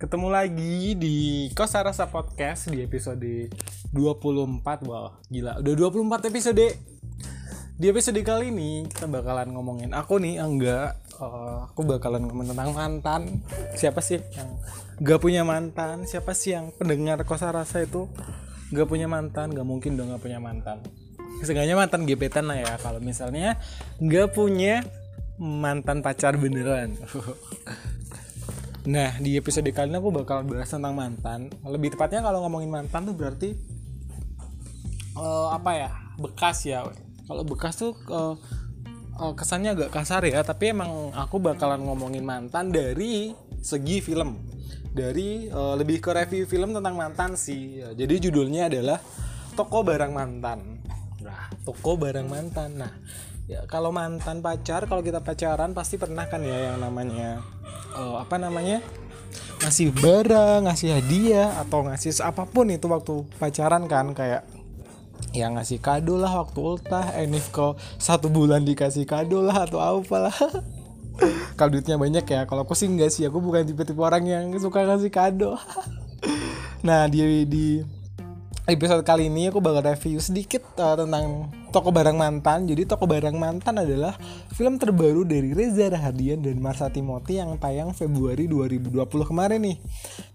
Ketemu lagi di Kosa Rasa Podcast di episode 24. Wah, gila. Udah 24 episode. Di episode kali ini kita bakalan ngomongin aku nih, enggak. Eh, aku bakalan ngomongin tentang mantan. Siapa sih yang gak punya mantan? Siapa sih yang pendengar Kosa Rasa itu gak punya mantan? Gak mungkin dong gak punya mantan. Seenggaknya mantan gebetan lah ya. Kalau misalnya gak punya mantan pacar beneran. Nah, di episode kali ini aku bakal bahas tentang mantan. Lebih tepatnya kalau ngomongin mantan tuh berarti eh, apa ya? Bekas ya. Kalau bekas tuh eh, eh, kesannya agak kasar ya, tapi emang aku bakalan ngomongin mantan dari segi film. Dari eh, lebih ke review film tentang mantan sih. Jadi judulnya adalah Toko Barang Mantan. Nah, toko barang mantan. Nah, ya kalau mantan pacar, kalau kita pacaran pasti pernah kan ya yang namanya eh, apa namanya? ngasih barang, ngasih hadiah atau ngasih apa pun itu waktu pacaran kan kayak yang ngasih kado lah waktu ultah, enif ke satu bulan dikasih kado lah atau apalah. kalau duitnya banyak ya, kalau aku sih enggak sih, aku bukan tipe-tipe orang yang suka ngasih kado. nah di di episode kali ini aku bakal review sedikit uh, tentang Toko Barang Mantan. Jadi Toko Barang Mantan adalah film terbaru dari Reza Rahadian dan Marsha Timothy yang tayang Februari 2020 kemarin nih.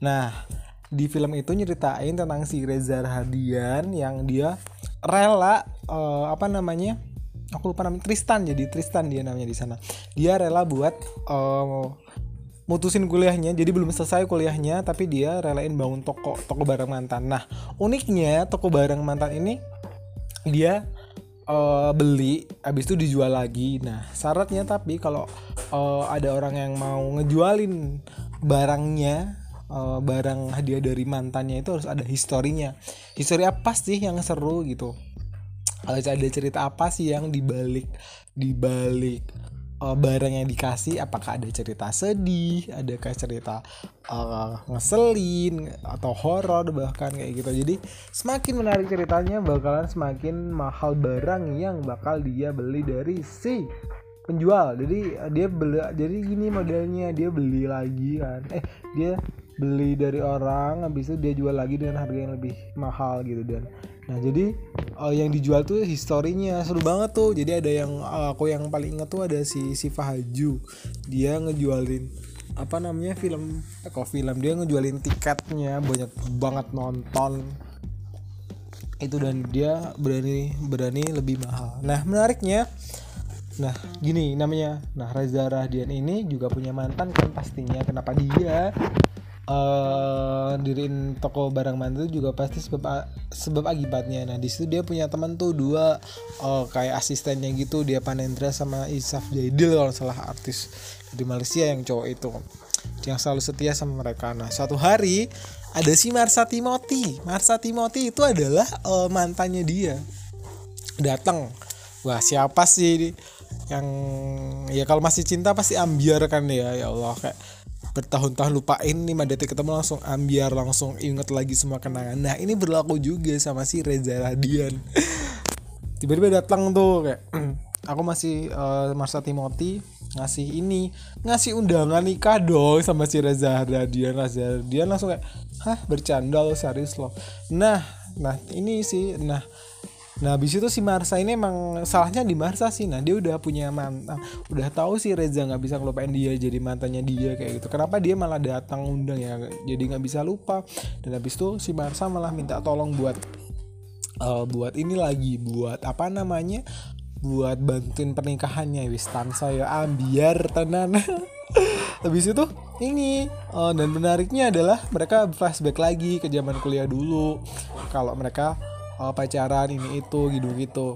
Nah, di film itu nyeritain tentang si Reza Rahadian yang dia rela uh, apa namanya? Aku lupa namanya Tristan jadi Tristan dia namanya di sana. Dia rela buat uh, mutusin kuliahnya jadi belum selesai kuliahnya tapi dia relain bangun toko toko barang mantan. Nah uniknya toko barang mantan ini dia eh, beli habis itu dijual lagi. Nah syaratnya tapi kalau eh, ada orang yang mau ngejualin barangnya eh, barang hadiah dari mantannya itu harus ada historinya. Histori apa sih yang seru gitu? Harus ada cerita apa sih yang dibalik dibalik uh, barang yang dikasih apakah ada cerita sedih adakah cerita uh, ngeselin atau horor bahkan kayak gitu. Jadi semakin menarik ceritanya bakalan semakin mahal barang yang bakal dia beli dari si penjual. Jadi uh, dia beli jadi gini modelnya dia beli lagi kan. Eh dia beli dari orang habis itu dia jual lagi dengan harga yang lebih mahal gitu dan. Nah jadi uh, yang dijual tuh historinya seru banget tuh. Jadi ada yang uh, aku yang paling inget tuh ada si Siva Haju dia ngejualin apa namanya film. Eh, kok film? Dia ngejualin tiketnya banyak banget nonton. Itu dan dia berani berani lebih mahal. Nah menariknya Nah, gini namanya. Nah, Reza Rahadian ini juga punya mantan kan pastinya. Kenapa dia eh diriin toko barang mantu juga pasti sebab sebab akibatnya. Nah, di situ dia punya teman tuh dua eh, kayak asistennya gitu, dia Panendra sama Isaf Jaidil kalau salah artis di Malaysia yang cowok itu. Yang selalu setia sama mereka. Nah, suatu hari ada si Marsa Timothy. Marsa Timothy itu adalah eh, mantannya dia. Datang. Wah, siapa sih yang ya kalau masih cinta pasti ambiar kan ya ya Allah kayak bertahun-tahun lupain nih detik ketemu langsung ambiar langsung inget lagi semua kenangan. Nah ini berlaku juga sama si Reza Radian. Tiba-tiba datang tuh kayak aku masih uh, Marsa Timothy ngasih ini ngasih undangan nikah dong sama si Reza Radian. Reza Radian langsung kayak hah bercanda lo serius lo nah nah ini sih nah Nah, habis itu si Marsa ini emang salahnya di Marsa sih. Nah, dia udah punya mantan, udah tahu si Reza nggak bisa ngelupain dia jadi mantannya dia kayak gitu. Kenapa dia malah datang undang ya? Jadi nggak bisa lupa. Dan habis itu si Marsa malah minta tolong buat eh, buat ini lagi, buat apa namanya? Buat bantuin pernikahannya wis saya ambiar tenan. habis itu ini eh, dan menariknya adalah mereka flashback lagi ke zaman kuliah dulu. Kalau mereka uh, pacaran ini itu gitu gitu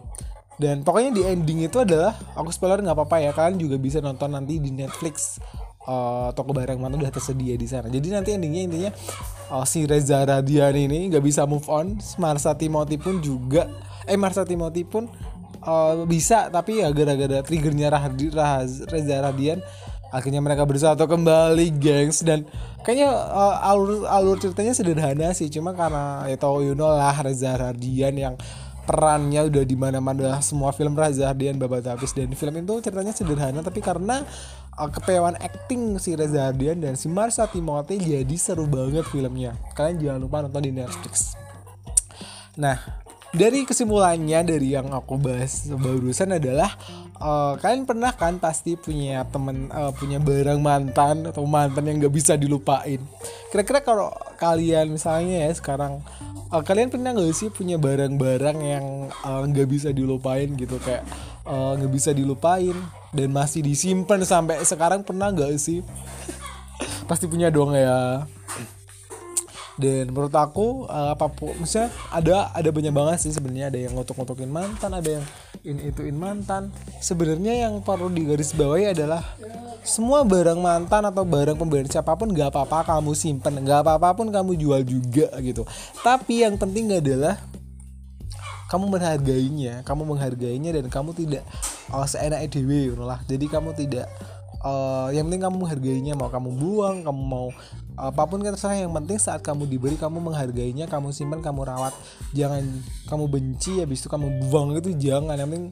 dan pokoknya di ending itu adalah aku spoiler nggak apa-apa ya kalian juga bisa nonton nanti di Netflix. Uh, toko barang mantan udah tersedia di sana. Jadi nanti endingnya intinya uh, si Reza Radian ini nggak bisa move on. Marsa Timothy pun juga eh Marsa Timothy pun uh, bisa. Tapi ya gara-gara triggernya Rahadi, Rahaz, Reza Radian akhirnya mereka bersatu kembali gengs. Dan kayaknya uh, alur alur ceritanya sederhana sih. Cuma karena ya tau you know lah Reza Radian yang perannya udah di mana-mana. Semua film Reza Radian babat habis. Dan film itu ceritanya sederhana tapi karena uh, kepewan acting si Reza Radian dan si Marsha Timothy jadi seru banget filmnya. Kalian jangan lupa nonton di Netflix. Nah dari kesimpulannya dari yang aku bahas barusan adalah uh, kalian pernah kan pasti punya temen uh, punya barang mantan atau mantan yang gak bisa dilupain? Kira-kira kalau kalian misalnya ya sekarang uh, kalian pernah gak sih punya barang-barang yang nggak uh, bisa dilupain gitu? Kayak nggak uh, bisa dilupain dan masih disimpan sampai sekarang pernah gak sih? Pasti punya dong ya dan menurut aku uh, apa pun misalnya ada ada banyak banget sih sebenarnya. Ada yang ngotok-ngotokin mantan ada yang in ituin mantan. Sebenarnya yang perlu digarisbawahi adalah semua barang mantan atau barang pemberian siapa pun gak apa-apa kamu simpen gak apa-apa pun kamu jual juga gitu. Tapi yang penting adalah kamu menghargainya kamu menghargainya dan kamu tidak oh, seenak edw lah. Jadi kamu tidak uh, yang penting kamu menghargainya. Mau kamu buang kamu mau apa pun kan terserah yang penting saat kamu diberi kamu menghargainya kamu simpan kamu rawat. Jangan kamu benci habis itu kamu buang itu jangan. Yang penting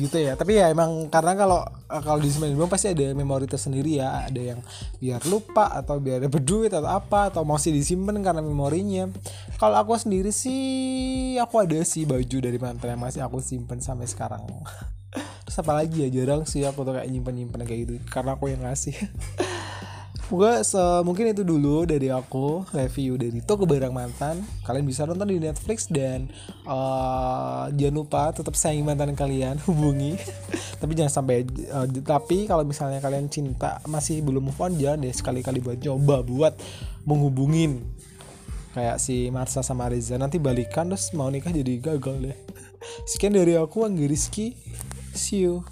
gitu ya. Tapi ya emang karena kalau kalau disimpan buang pasti ada memori tersendiri ya. Ada yang biar lupa atau biar ada berduit atau apa atau masih disimpan karena memorinya. Kalau aku sendiri sih aku ada sih baju dari mantan yang masih aku simpan sampai sekarang. Terus apa lagi ya jarang sih aku tuh kayak nyimpen nyimpen kayak gitu. Karena aku yang ngasih Semoga mungkin itu dulu dari aku review dari toko barang mantan. Kalian bisa nonton di Netflix dan uh, jangan lupa tetap sayang mantan kalian hubungi. tapi jangan sampai uh, tapi kalau misalnya kalian cinta masih belum move on jangan deh sekali-kali buat coba buat menghubungin kayak si Marsa sama Reza nanti balikan terus mau nikah jadi gagal deh. Sekian dari aku Anggi Rizky. See you.